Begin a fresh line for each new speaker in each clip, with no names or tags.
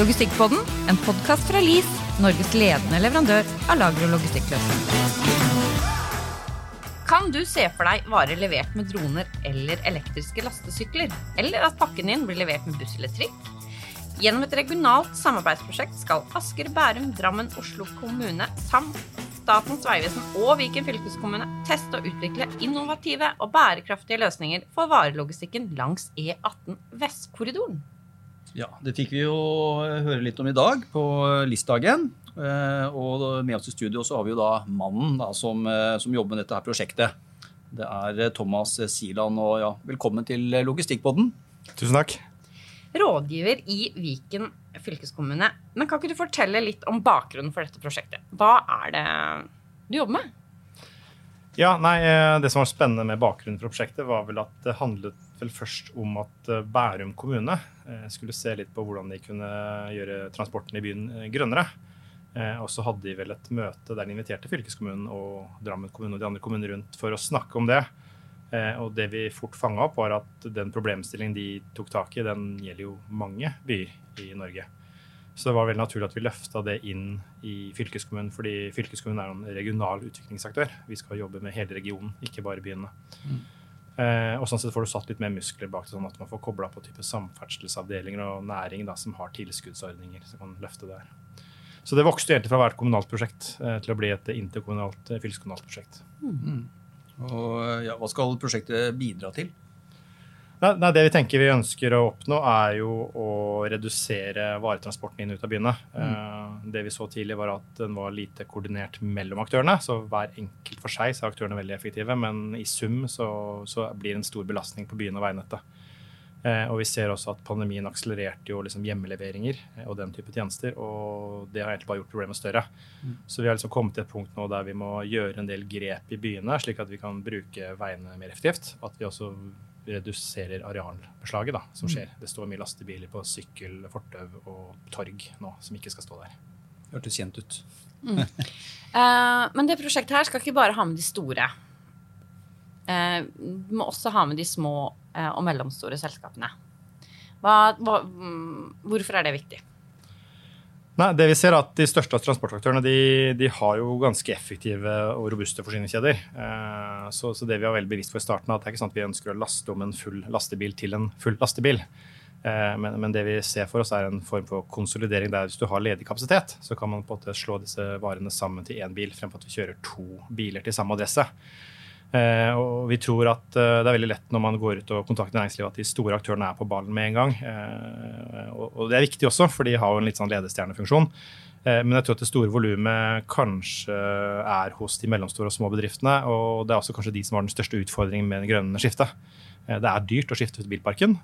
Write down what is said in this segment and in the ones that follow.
Logistikkpodden, en podkast fra LIS, Norges ledende leverandør av lager- og logistikkløsninger. Kan du se for deg varer levert med droner eller elektriske lastesykler? Eller at pakken din blir levert med buss eller trikk? Gjennom et regionalt samarbeidsprosjekt skal Asker, Bærum, Drammen, Oslo kommune samt Statens vegvesen og Viken fylkeskommune teste og utvikle innovative og bærekraftige løsninger for varelogistikken langs E18 Vestkorridoren.
Ja, Det fikk vi jo høre litt om i dag på LIS-dagen. Eh, og med oss i studio så har vi jo da mannen da, som, eh, som, jobber med dette her prosjektet. Det er eh, Thomas Siland. og ja, Velkommen til Logistikkpodden.
Tusen takk.
Rådgiver i Viken fylkeskommune. Men kan ikke du fortelle litt om bakgrunnen for dette prosjektet? Hva er det du jobber med?
Ja, nei, Det som var spennende med bakgrunnen for prosjektet, var vel at det handlet vel først om at Bærum kommune skulle se litt på hvordan de kunne gjøre transporten i byen grønnere. Eh, og så hadde de vel et møte der de inviterte fylkeskommunen og Drammen kommune og de andre kommunene rundt for å snakke om det. Eh, og det vi fort fanga opp, var at den problemstillingen de tok tak i, den gjelder jo mange byer i Norge. Så det var veldig naturlig at vi løfta det inn i fylkeskommunen, fordi fylkeskommunen er en regional utviklingsaktør. Vi skal jobbe med hele regionen, ikke bare byene. Mm. Eh, og sånn sett får du satt litt mer muskler bak det, sånn at man får kobla på type samferdselsavdelinger og næring da, som har tilskuddsordninger som kan løfte der. Så det vokste egentlig fra å være et kommunalt prosjekt eh, til å bli et interkommunalt eh, fylkeskommunalt prosjekt. Mm.
Og ja, Hva skal prosjektet bidra til?
Nei, nei, Det vi tenker vi ønsker å oppnå, er jo å redusere varetransporten inn ut av byene. Mm. Uh, det vi så tidlig, var at den var lite koordinert mellom aktørene. Så hver enkelt for seg så er aktørene veldig effektive, men i sum så, så blir det en stor belastning på byene og veinettet. Eh, og vi ser også at pandemien akselererte jo liksom hjemmeleveringer eh, og den type tjenester. Og det har egentlig bare gjort problemet større. Mm. Så vi har liksom kommet til et punkt nå der vi må gjøre en del grep i byene, slik at vi kan bruke veiene mer effektivt. At vi også reduserer arealbeslaget da, som skjer. Det står mye lastebiler på sykkel, fortau og torg nå som ikke skal stå der.
Hørtes kjent ut.
Mm. uh, men det prosjektet her skal ikke bare ha med de store. Uh, du må også ha med de små Eh, og mellomstore selskapene. Hva, hva, mm, hvorfor er det viktig?
Nei, det vi ser er at De største transportaktørene de, de har jo ganske effektive og robuste forsyningskjeder. Eh, så, så, det vi var veldig bevisst for i starten, at det er ikke sånn at vi ønsker å laste om en full lastebil til en full lastebil. Eh, men, men, det vi ser for oss, er en form for konsolidering der hvis du har ledig kapasitet, så kan man på en måte slå disse varene sammen til én bil, fremfor at vi kjører to biler til samme adresse. Eh, og vi tror at eh, det er veldig lett når man går ut og kontakter næringslivet, at de store aktørene er på ballen med en gang. Eh, og, det er viktig også, for de har jo en litt sånn ledestjernefunksjon. Men jeg tror at det store volumet kanskje er hos de mellomstore og små bedriftene. Og det er også kanskje de som har den største utfordringen med det grønne skiftet. Det er dyrt å skifte ut bilparken.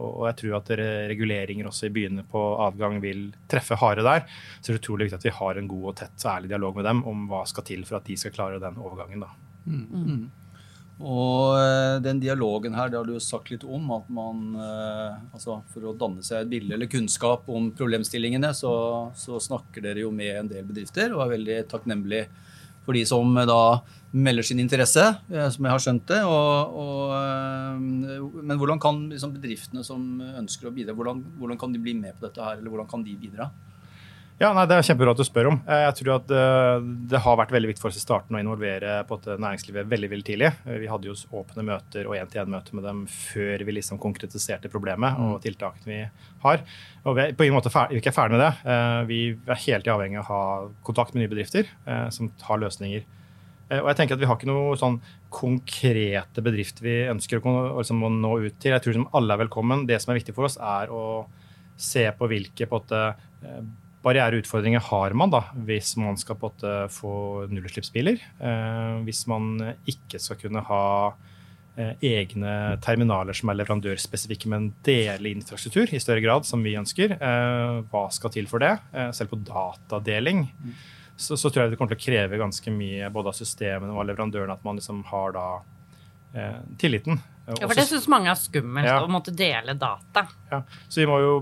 Og jeg tror at reguleringer også i byene på adgang vil treffe harde der. Så det er utrolig viktig at vi har en god og tett og ærlig dialog med dem om hva skal til for at de skal klare den overgangen. da. Mm.
Og eh, den dialogen her, det har du jo sagt litt om. at man, eh, altså For å danne seg et bilde eller kunnskap om problemstillingene, så, så, snakker dere jo med en del bedrifter og er veldig takknemlig for de som da melder sin interesse, eh, som jeg har skjønt det. Og, og, men hvordan kan liksom, bedriftene som ønsker å bidra, hvordan, hvordan kan de bli med på dette her, eller hvordan kan de bidra?
Ja, nei, Det er kjempebra at du spør om. Eh, jeg tror at eh, Det har vært veldig viktig for oss i starten å involvere på næringslivet veldig veldig tidlig. Eh, vi hadde jo åpne møter og én-til-én-møter med dem før vi liksom konkretiserte problemet og mm. tiltakene vi har. Og Vi er på ingen måte ferdig, vi er ikke ferdig med det. Vi er helt avhengig av å ha kontakt med nye bedrifter som har løsninger. Og jeg tenker at Vi har ikke noe sånn konkrete bedrifter vi ønsker å, liksom, å nå ut til. Jeg tror som alle er velkommen. Det som er viktig for oss, er å se på hvilke på en barriere og utfordringer har man da, hvis man skal på en få nullutslippsbiler? Eh, hvis man ikke skal kunne ha eh, egne terminaler som er leverandørspesifikke, men dele infrastruktur i større grad, som vi ønsker. Eh, hva skal til for det? Eh, selv på datadeling så, så, tror jeg det kommer til å kreve ganske mye både av systemene og av leverandørene at man liksom har da eh, tilliten.
Ja, for det syns mange er skummelt, ja. å måtte dele data.
Ja, Så vi må jo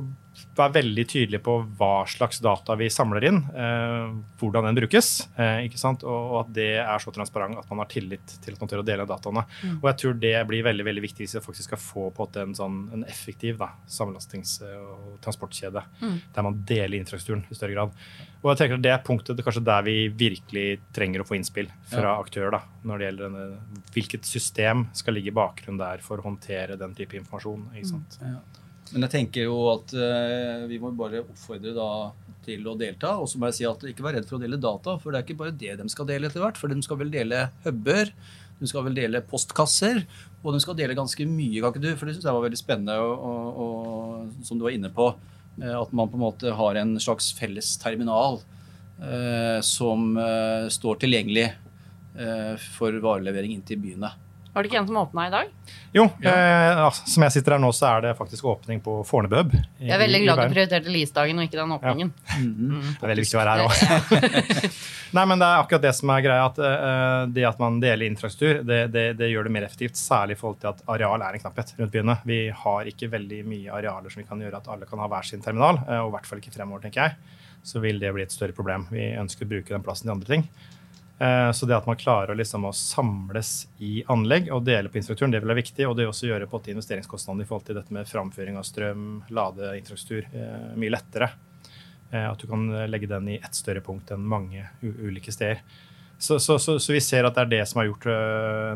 være veldig tydelig på hva slags data vi samler inn, eh, hvordan den brukes. Eh, ikke sant? Og, at det er så transparent at man har tillit til at man tør å dele dataene. Mm. Og jeg tror det blir veldig veldig viktig hvis vi faktisk skal få på en, sånn, en effektiv da, samlastings- og transportkjede mm. der man deler infrastrukturen i større grad. Og jeg tenker at Det er punktet det er kanskje der vi virkelig trenger å få innspill fra ja. aktører. da, når det gjelder denne, Hvilket system skal ligge i bakgrunnen der for å håndtere den type informasjon. ikke sant? Mm. Ja.
Men jeg tenker jo at uh, vi må bare oppfordre da til å delta. Og så må jeg si at ikke vær redd for å dele data, for det er ikke bare det de skal dele etter hvert. For de skal vel dele huber, de skal vel dele postkasser, og de skal dele ganske mye, kan ikke du? For det syns jeg var veldig spennende, og, og, og, som du var inne på, eh, at man på en måte har en slags felles terminal eh, som eh, står tilgjengelig for varelevering inn til byene.
Var det ikke en som åpna i dag?
Jo, ja. eh, som jeg sitter her nå, så er det faktisk åpning på Fornebøb.
Jeg er veldig glad du prioriterte Lisdagen og ikke den åpningen. Ja.
Mm -hmm. Det er veldig viktig å være her òg. Nei, men det er akkurat det som er greia. at uh, Det at man deler infrastruktur, det, det, det, gjør det mer effektivt. Særlig i forhold til at areal er en knapphet rundt byene. Vi har ikke veldig mye arealer som vi kan gjøre at alle kan ha hver sin terminal. Uh, og i hvert fall ikke fremover, tenker jeg. Så vil det bli et større problem. Vi ønsker å bruke den plassen til andre ting. Eh, så det at man klarer liksom å samles i anlegg og dele på infrastrukturen, det vil være viktig. Og det også gjøre på investeringskostnadene i forhold til dette med framføring av strøm, ladeinfrastruktur, eh, mye lettere. Eh, at du kan legge den i ett større punkt enn mange ulike steder. Så, så, så, så, vi ser at det er det som har gjort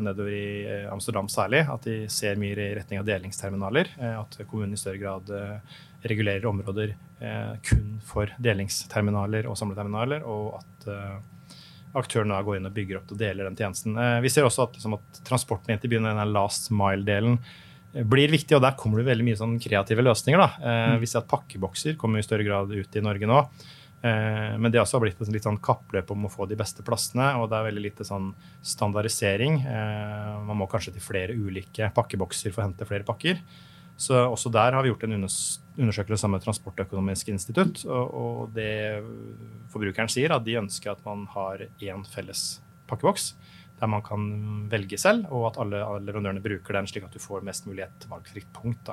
nedover i Amsterdam særlig. At de ser mye i retning av delingsterminaler. At kommunen i større grad regulerer områder kun for delingsterminaler og samleterminaler. Og at aktørene går inn og bygger opp og deler den tjenesten. Eh, vi ser også at, liksom, at transporten inn til byen, den last mile-delen, eh, blir viktig, og der kommer det veldig mye sånn kreative løsninger. Da. Eh, mm. Vi ser at pakkebokser kommer i større grad ut i Norge nå. Men det har også blitt et litt sånn kappløp om å få de beste plassene, og det er veldig lite sånn standardisering. Man må kanskje til flere ulike pakkebokser for å hente flere pakker. Så også der har vi gjort en undersøkelse sammen med Transportøkonomisk institutt. Og, det forbrukeren sier, at de ønsker at man har én felles pakkeboks der man kan velge selv, og at alle leverandørene bruker den, slik at du får mest mulig et valgfritt punkt.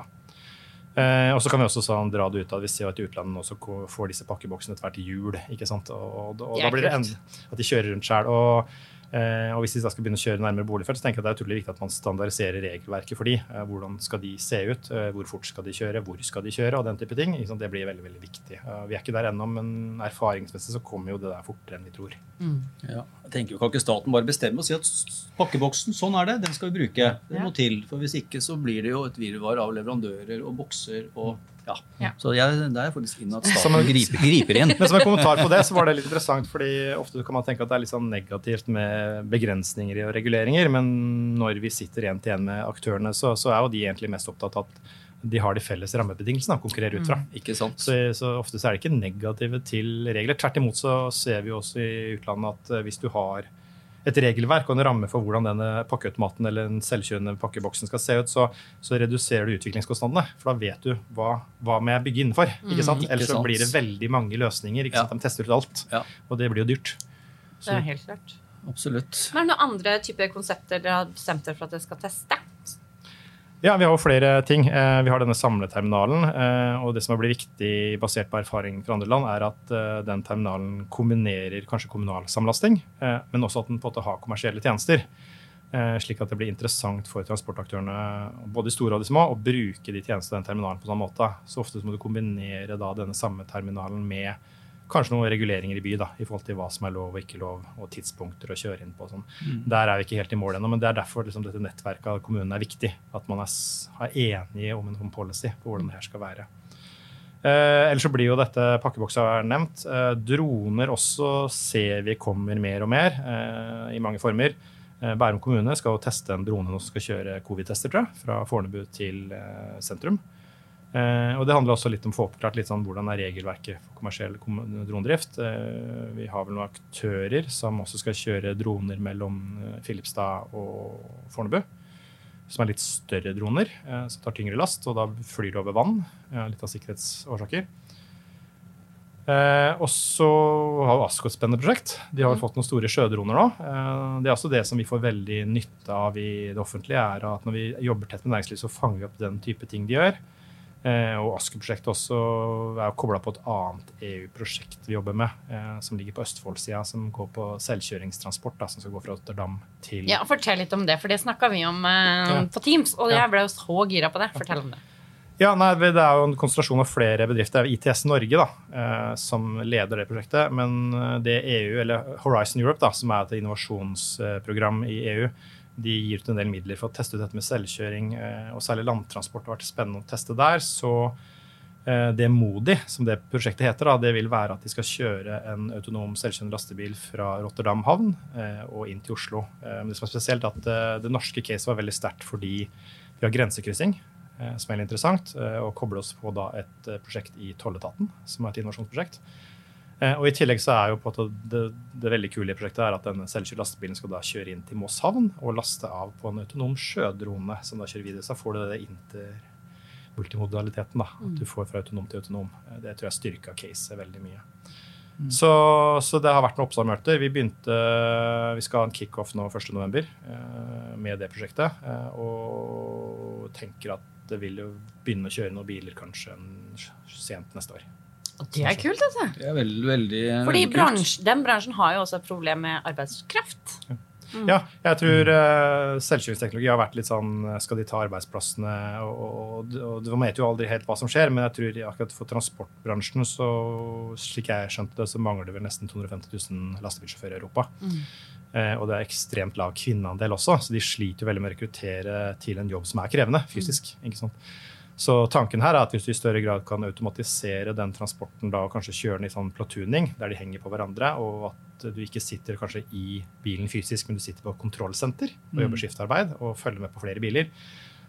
Eh, og så kan vi også sånn, dra det ut av, Vi ser at i utlandet også får disse pakkeboksene etter hvert jul. ikke sant? Og, og, og da blir det en, at de kjører rundt sjøl. Eh, og Hvis de da skal begynne å kjøre nærmere boligfelt, så tenker jeg at det er utrolig viktig at man standardiserer regelverket for de. Eh, hvordan skal de se ut, eh, hvor fort skal de kjøre, hvor skal de kjøre, og den type ting. Det blir veldig veldig viktig. Vi er ikke der ennå, men erfaringsmessig så kommer jo det der fortere enn vi tror.
Mm. Ja, jeg tenker jo Kan ikke staten bare bestemme og si at pakkeboksen, sånn er det, den skal vi bruke. Det må til. For Hvis ikke så blir det jo et virvar av leverandører og bokser og ja. ja. Så jeg, det er faktisk inn at staten griper, griper, inn.
Men som en kommentar på det, så var det litt interessant, fordi ofte kan man tenke at det er litt sånn negativt med begrensninger og reguleringer, men når vi sitter igjen til igjen med aktørene, så, så, er jo de egentlig mest opptatt av at de har de felles rammebetingelsene å konkurrere ut fra. Mm,
ikke sant.
Så, så, ofte så er det ikke negative til regler. Tvert imot så ser vi også i utlandet at hvis du har et regelverk og en ramme for hvordan denne pakkeautomaten eller den selvkjørende pakkeboksen skal se ut, så, så, reduserer du utviklingskostnadene. For da vet du hva, hva må jeg bygge innenfor. ikke sant? Mm, Ellers så blir det veldig mange løsninger. ikke sant? De tester ut alt. Ja. Og det blir jo dyrt.
Så. Det er helt klart.
Absolutt.
Men er det noen andre typer konsepter dere har bestemt dere for at dere skal teste?
Ja, vi har jo flere ting. Eh, vi har denne samleterminalen. Eh, og det som har blitt viktig basert på erfaring fra andre land, er at eh, den terminalen kombinerer kanskje kommunal samlasting, men også at den på en måte har kommersielle tjenester. Slik at det blir interessant for transportaktørene både de store og de små, å bruke de tjenestene den terminalen på sånn måte. Så ofte må du kombinere da denne samme terminalen med kanskje noen reguleringer i by da, i forhold til hva som er lov og ikke lov, og tidspunkter å kjøre inn på. Sånn. Mm. Der er vi ikke helt i mål ennå, men det er derfor liksom, dette nettverket av kommunen er viktig. At man er, er enige om en policy på hvordan det her skal være. Eh, ellers så blir jo dette pakkeboksa nevnt. Eh, droner også ser vi kommer mer og mer eh, i mange former. Eh, Bærum kommune skal jo teste en drone som skal kjøre covid-tester, tror jeg, fra Fornebu til eh, sentrum. Eh, og Det handler også litt om å få oppklart litt sånn hvordan er regelverket for kommersiell dronedrift. Eh, vi har vel noen aktører som også skal kjøre droner mellom eh, Filipstad og Fornebu. Som er litt større droner, eh, som tar tyngre last, og da flyr det over vann. litt av sikkerhetsårsaker. Eh, og så har Asko et spennende prosjekt. De har mm. fått noen store sjødroner nå. Eh, det er også det som vi får veldig nytte av i det offentlige, er at når vi jobber tett med næringslivet, så fanger vi opp den type ting de gjør. Eh, og Asker-prosjektet også er kobla på et annet EU-prosjekt vi jobber med, eh, som ligger på Østfoldsida, som går på selvkjøringstransport, da, som skal gå fra Rotterdam til
Ja, Fortell litt om det, for det snakka vi om eh, på Teams. Og jeg ble jo så gira på det. Fortell om det.
Ja, nei, Det er jo en konsentrasjon av flere bedrifter. Det er ITS Norge da, eh, som leder det prosjektet. Men det EU, eller Horizon Europe, da, som er et innovasjonsprogram i EU, de gir ut en del midler for å teste ut dette med selvkjøring, eh, og særlig landtransport har vært spennende å teste der. Så eh, det MODI, som det prosjektet heter, det vil være at de skal kjøre en autonom selvkjørende lastebil fra Rotterdam havn eh, og inn til Oslo. Det som er spesielt, er at det norske caset var veldig sterkt fordi vi har grensekryssing som er veldig interessant, og koble oss på et prosjekt i Tolletaten, som er et innovasjonsprosjekt. Eh, Og I tillegg så er jo på at det, det veldig kule i prosjektet er at denne selvkjørte lastebilen skal da kjøre inn til Moss havn og laste av på en autonom sjødrone som da kjører videre. Så får du det intermultimodaliteten, da, at du får fra autonom til autonom. Eh, Det tror jeg styrka caset veldig mye. Så, så det har vært noen oppstartsmøter. Vi begynte, vi skal ha en kickoff nå 1.11. Eh, med det prosjektet. Og tenker at det vil jo begynne å kjøre noen biler kanskje sent neste år.
Og det er kult, altså.
Det er veldig, veldig,
Fordi
veldig kult.
bransj, den bransjen har jo også et problem med arbeidskraft.
Ja, jeg tror uh, selvkjøringsteknologi har vært litt sånn eh, Skal de ta arbeidsplassene? Og, og, og Du vet jo aldri helt hva som skjer, men jeg tror akkurat for transportbransjen, så slik jeg skjønte det, så mangler det vel nesten 250 000 lastebilsjåfører i Europa. Eh, og det er ekstremt lav kvinneandel også, så de sliter jo veldig med å rekruttere til en jobb som er krevende fysisk. ikke sant? Så tanken her er at hvis du i større grad kan automatisere den transporten da, og kanskje kjøre den i sånn platooning, der de henger på hverandre, og at du ikke sitter kanskje i bilen fysisk, men du sitter på kontrollsenter og jobber skiftarbeid og følger med på flere biler,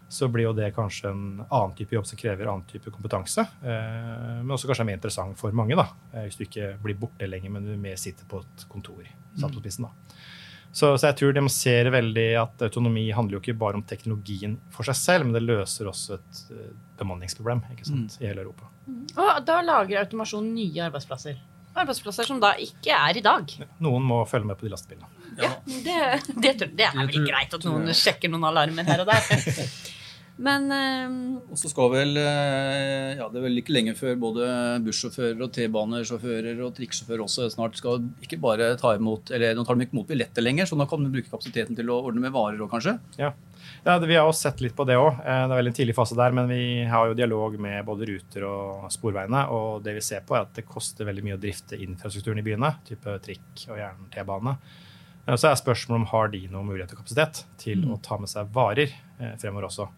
så blir jo det kanskje en annen type jobb som krever annen type kompetanse. Eh, men også kanskje er mer interessant for mange, da, eh, hvis du ikke blir borte lenger, men du mer sitter på et kontor. samt på spissen da. Så, så jeg tror de ser veldig at autonomi handler jo ikke bare om teknologien for seg selv, men det løser også et eh, bemanningsproblem ikke sant, i hele Europa.
Og da lager automasjon nye arbeidsplasser. Arbeidsplasser som da ikke er i dag.
Noen må følge med på de lastebilene.
Ja, det, det, det er vel greit at noen sjekker noen alarmer her og der. Men eh,
Og så skal vel eh, Ja, det er vel ikke lenge før både bussjåfører og T-banesjåfører og trikksjåfører også snart skal ikke bare ta imot Eller nå tar de ikke imot billetter lenger, så nå kan de bruke kapasiteten til å ordne med varer òg, kanskje.
Ja. Ja, Vi har også sett litt på det òg. Det er veldig en tidlig fase der, men vi har jo dialog med både Ruter og Sporveiene. Og det vi ser på, er at det koster veldig mye å drifte infrastrukturen i byene, type trikk og gjerne T-bane. Eh, Så er spørsmålet om har de noen mulighet og kapasitet til å ta med seg varer eh, fremover også.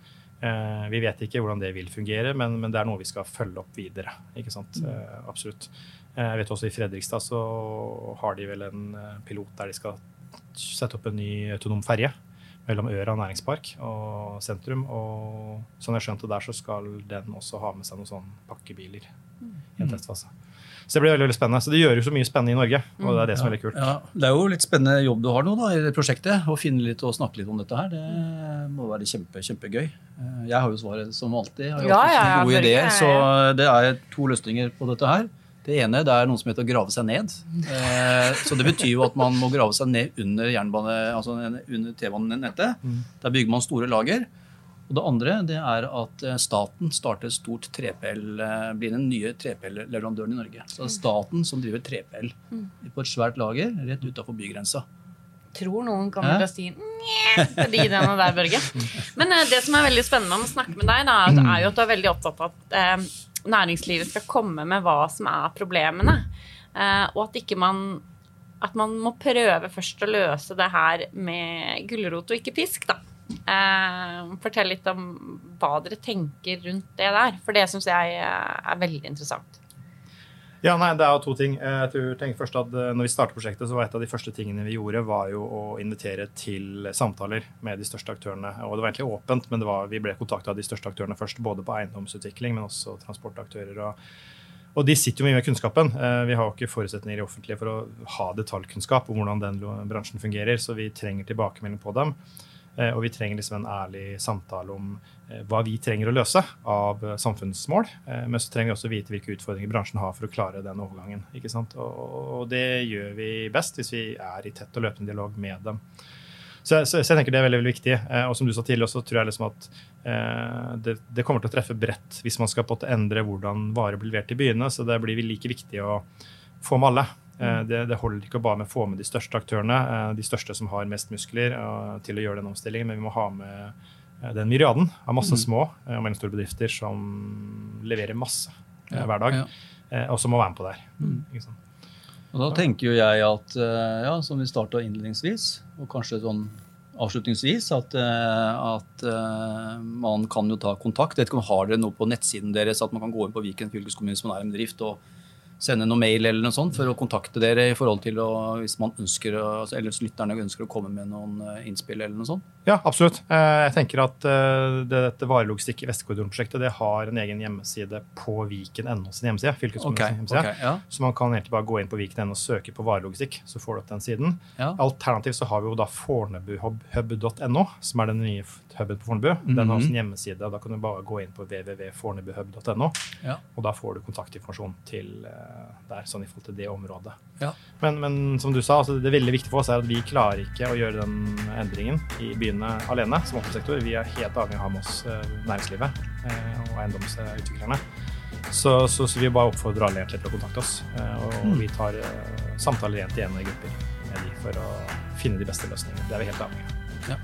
Eh, Vi vet ikke hvordan det vil fungere, men, men det er noe vi skal følge opp videre. ikke sant? Eh, Absolutt. Eh, Jeg vet også I Fredrikstad så har de vel en pilot der de skal sette opp en ny autonom ferje mellom Øra næringspark og sentrum. Og sånn jeg skjønte der, så skal den også ha med seg noen sånne pakkebiler i en testfase. Så det blir veldig, veldig spennende. Så det gjør jo så mye spennende i Norge, og det er det som er veldig kult.
Ja, det er jo litt spennende jobb du har nå da, i det prosjektet. Å finne litt og snakke litt om dette her. Det må være kjempe, kjempegøy. Eh, Jeg har jo svaret som alltid. Jeg har jo
Ja, ja, ja,
gode ideer. Så det er to løsninger på dette her. Det ene det er noe som heter å grave seg ned. Eh, Så Det betyr jo at man må grave seg ned under jernbane, altså under T-banenettet.
Mm.
Der bygger man store lager. Og Det andre det er at eh, staten starter stort 3PL, eh, blir den nye 3PL-leverandøren i Norge. Så det er staten som driver 3PL på et svært lager rett utafor bygrensa.
tror noen kommer til å si nje til de ideene der, Børge. Men eh, det som er veldig spennende med å snakke med deg, da, er jo at du er veldig opptatt av at eh, næringslivet skal komme med hva som er problemene. Eh, og at ikke man at man må prøve først å løse det her med gulrot og ikke pisk, da. Eh, fortell litt om hva dere tenker rundt det der, for det syns jeg eh, er veldig interessant.
Ja, nei, det er jo to ting. Eh, Jeg tror, tenker først at eh, når vi startet prosjektet, så var et av de første tingene vi gjorde, var jo å invitere til samtaler med de største aktørene. Og det var egentlig åpent, men var, vi ble kontakta av de største aktørene først. Både på eiendomsutvikling, men også transportaktører. Og, og de sitter jo mye med kunnskapen. Vi har jo ikke forutsetninger i offentlige for å ha detaljkunnskap om hvordan den bransjen fungerer, så vi trenger tilbakemelding på dem. Eh, Og vi trenger liksom en ærlig samtale om eh, hva vi trenger å løse av eh, samfunnsmål. Men så trenger vi også vite hvilke utfordringer bransjen har for å klare den overgangen. ikke sant? Og, det gjør vi best hvis vi er i tett og løpende dialog med dem. Så, så, så, jeg tenker det er veldig, veldig viktig. Og som du sa tidligere, så tror jeg liksom at det, det, kommer til å treffe bredt hvis man skal på endre hvordan varer blir levert i byene. Så det blir like viktig å få med alle. Eh, det, det, holder ikke bare med å få med de største aktørene, eh, de største som har mest muskler, eh, til å gjøre den omstillingen, men vi må ha med den myriaden av masse mm. små og mellomstore bedrifter som leverer masse hver dag, og som må være med på det her. Mm.
Og da tenker jo jeg at, ja, som vi starta innledningsvis, og kanskje sånn avslutningsvis, at, at man kan jo ta kontakt. Jeg vet ikke om Har dere noe på nettsiden deres at man kan gå inn på Viken fylkeskommune som er en bedrift, og sende noe mail eller noe sånt for å kontakte dere i forhold til å, hvis man ønsker, eller hvis lytterne ønsker å komme med noen eh, innspill eller noe sånt?
Ja, absolutt. Eh, jeg tenker at eh, dette varelogistikk i Vestkorridoren-prosjektet det har en egen hjemmeside på Viken.no sin hjemmeside. okay, hjemmeside. Okay, ja. Så man kan egentlig bare gå inn på Viken.no og søke på varelogistikk, så får du opp den siden. Ja. Alternativt så har vi jo da fornebuhub.no, som er den nye huben på Fornebu. Den har -hmm. har sin hjemmeside. og Da kan du bare gå inn på www.fornebuhub.no, ja. og da får du kontaktinformasjon til der, sånn i forhold til det området. Ja. Men, men, som du sa, altså, det veldig viktig for oss er at vi klarer ikke å gjøre den endringen i byene alene som offentlig sektor. Vi er helt avhengig av å ha med oss eh, næringslivet eh, og eiendomsutviklerne. Så, så, så vi bare oppfordrer alle til å kontakte oss. Eh, og mm. vi tar samtaler igjen til igjen i grupper med de for å finne de beste løsningene. Det er vi helt avhengig av. Ja.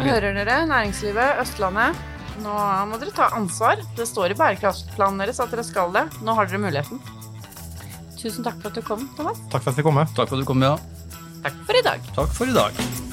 Hører dere, næringslivet, Østlandet. Nå må dere ta ansvar. Det står i bærekraftplanen deres at dere skal det. Nå har dere muligheten. Tusen takk for at du kom, Thomas.
Takk for at vi kom.
Takk for at du kom, ja.
Takk for i dag.
Takk for i dag.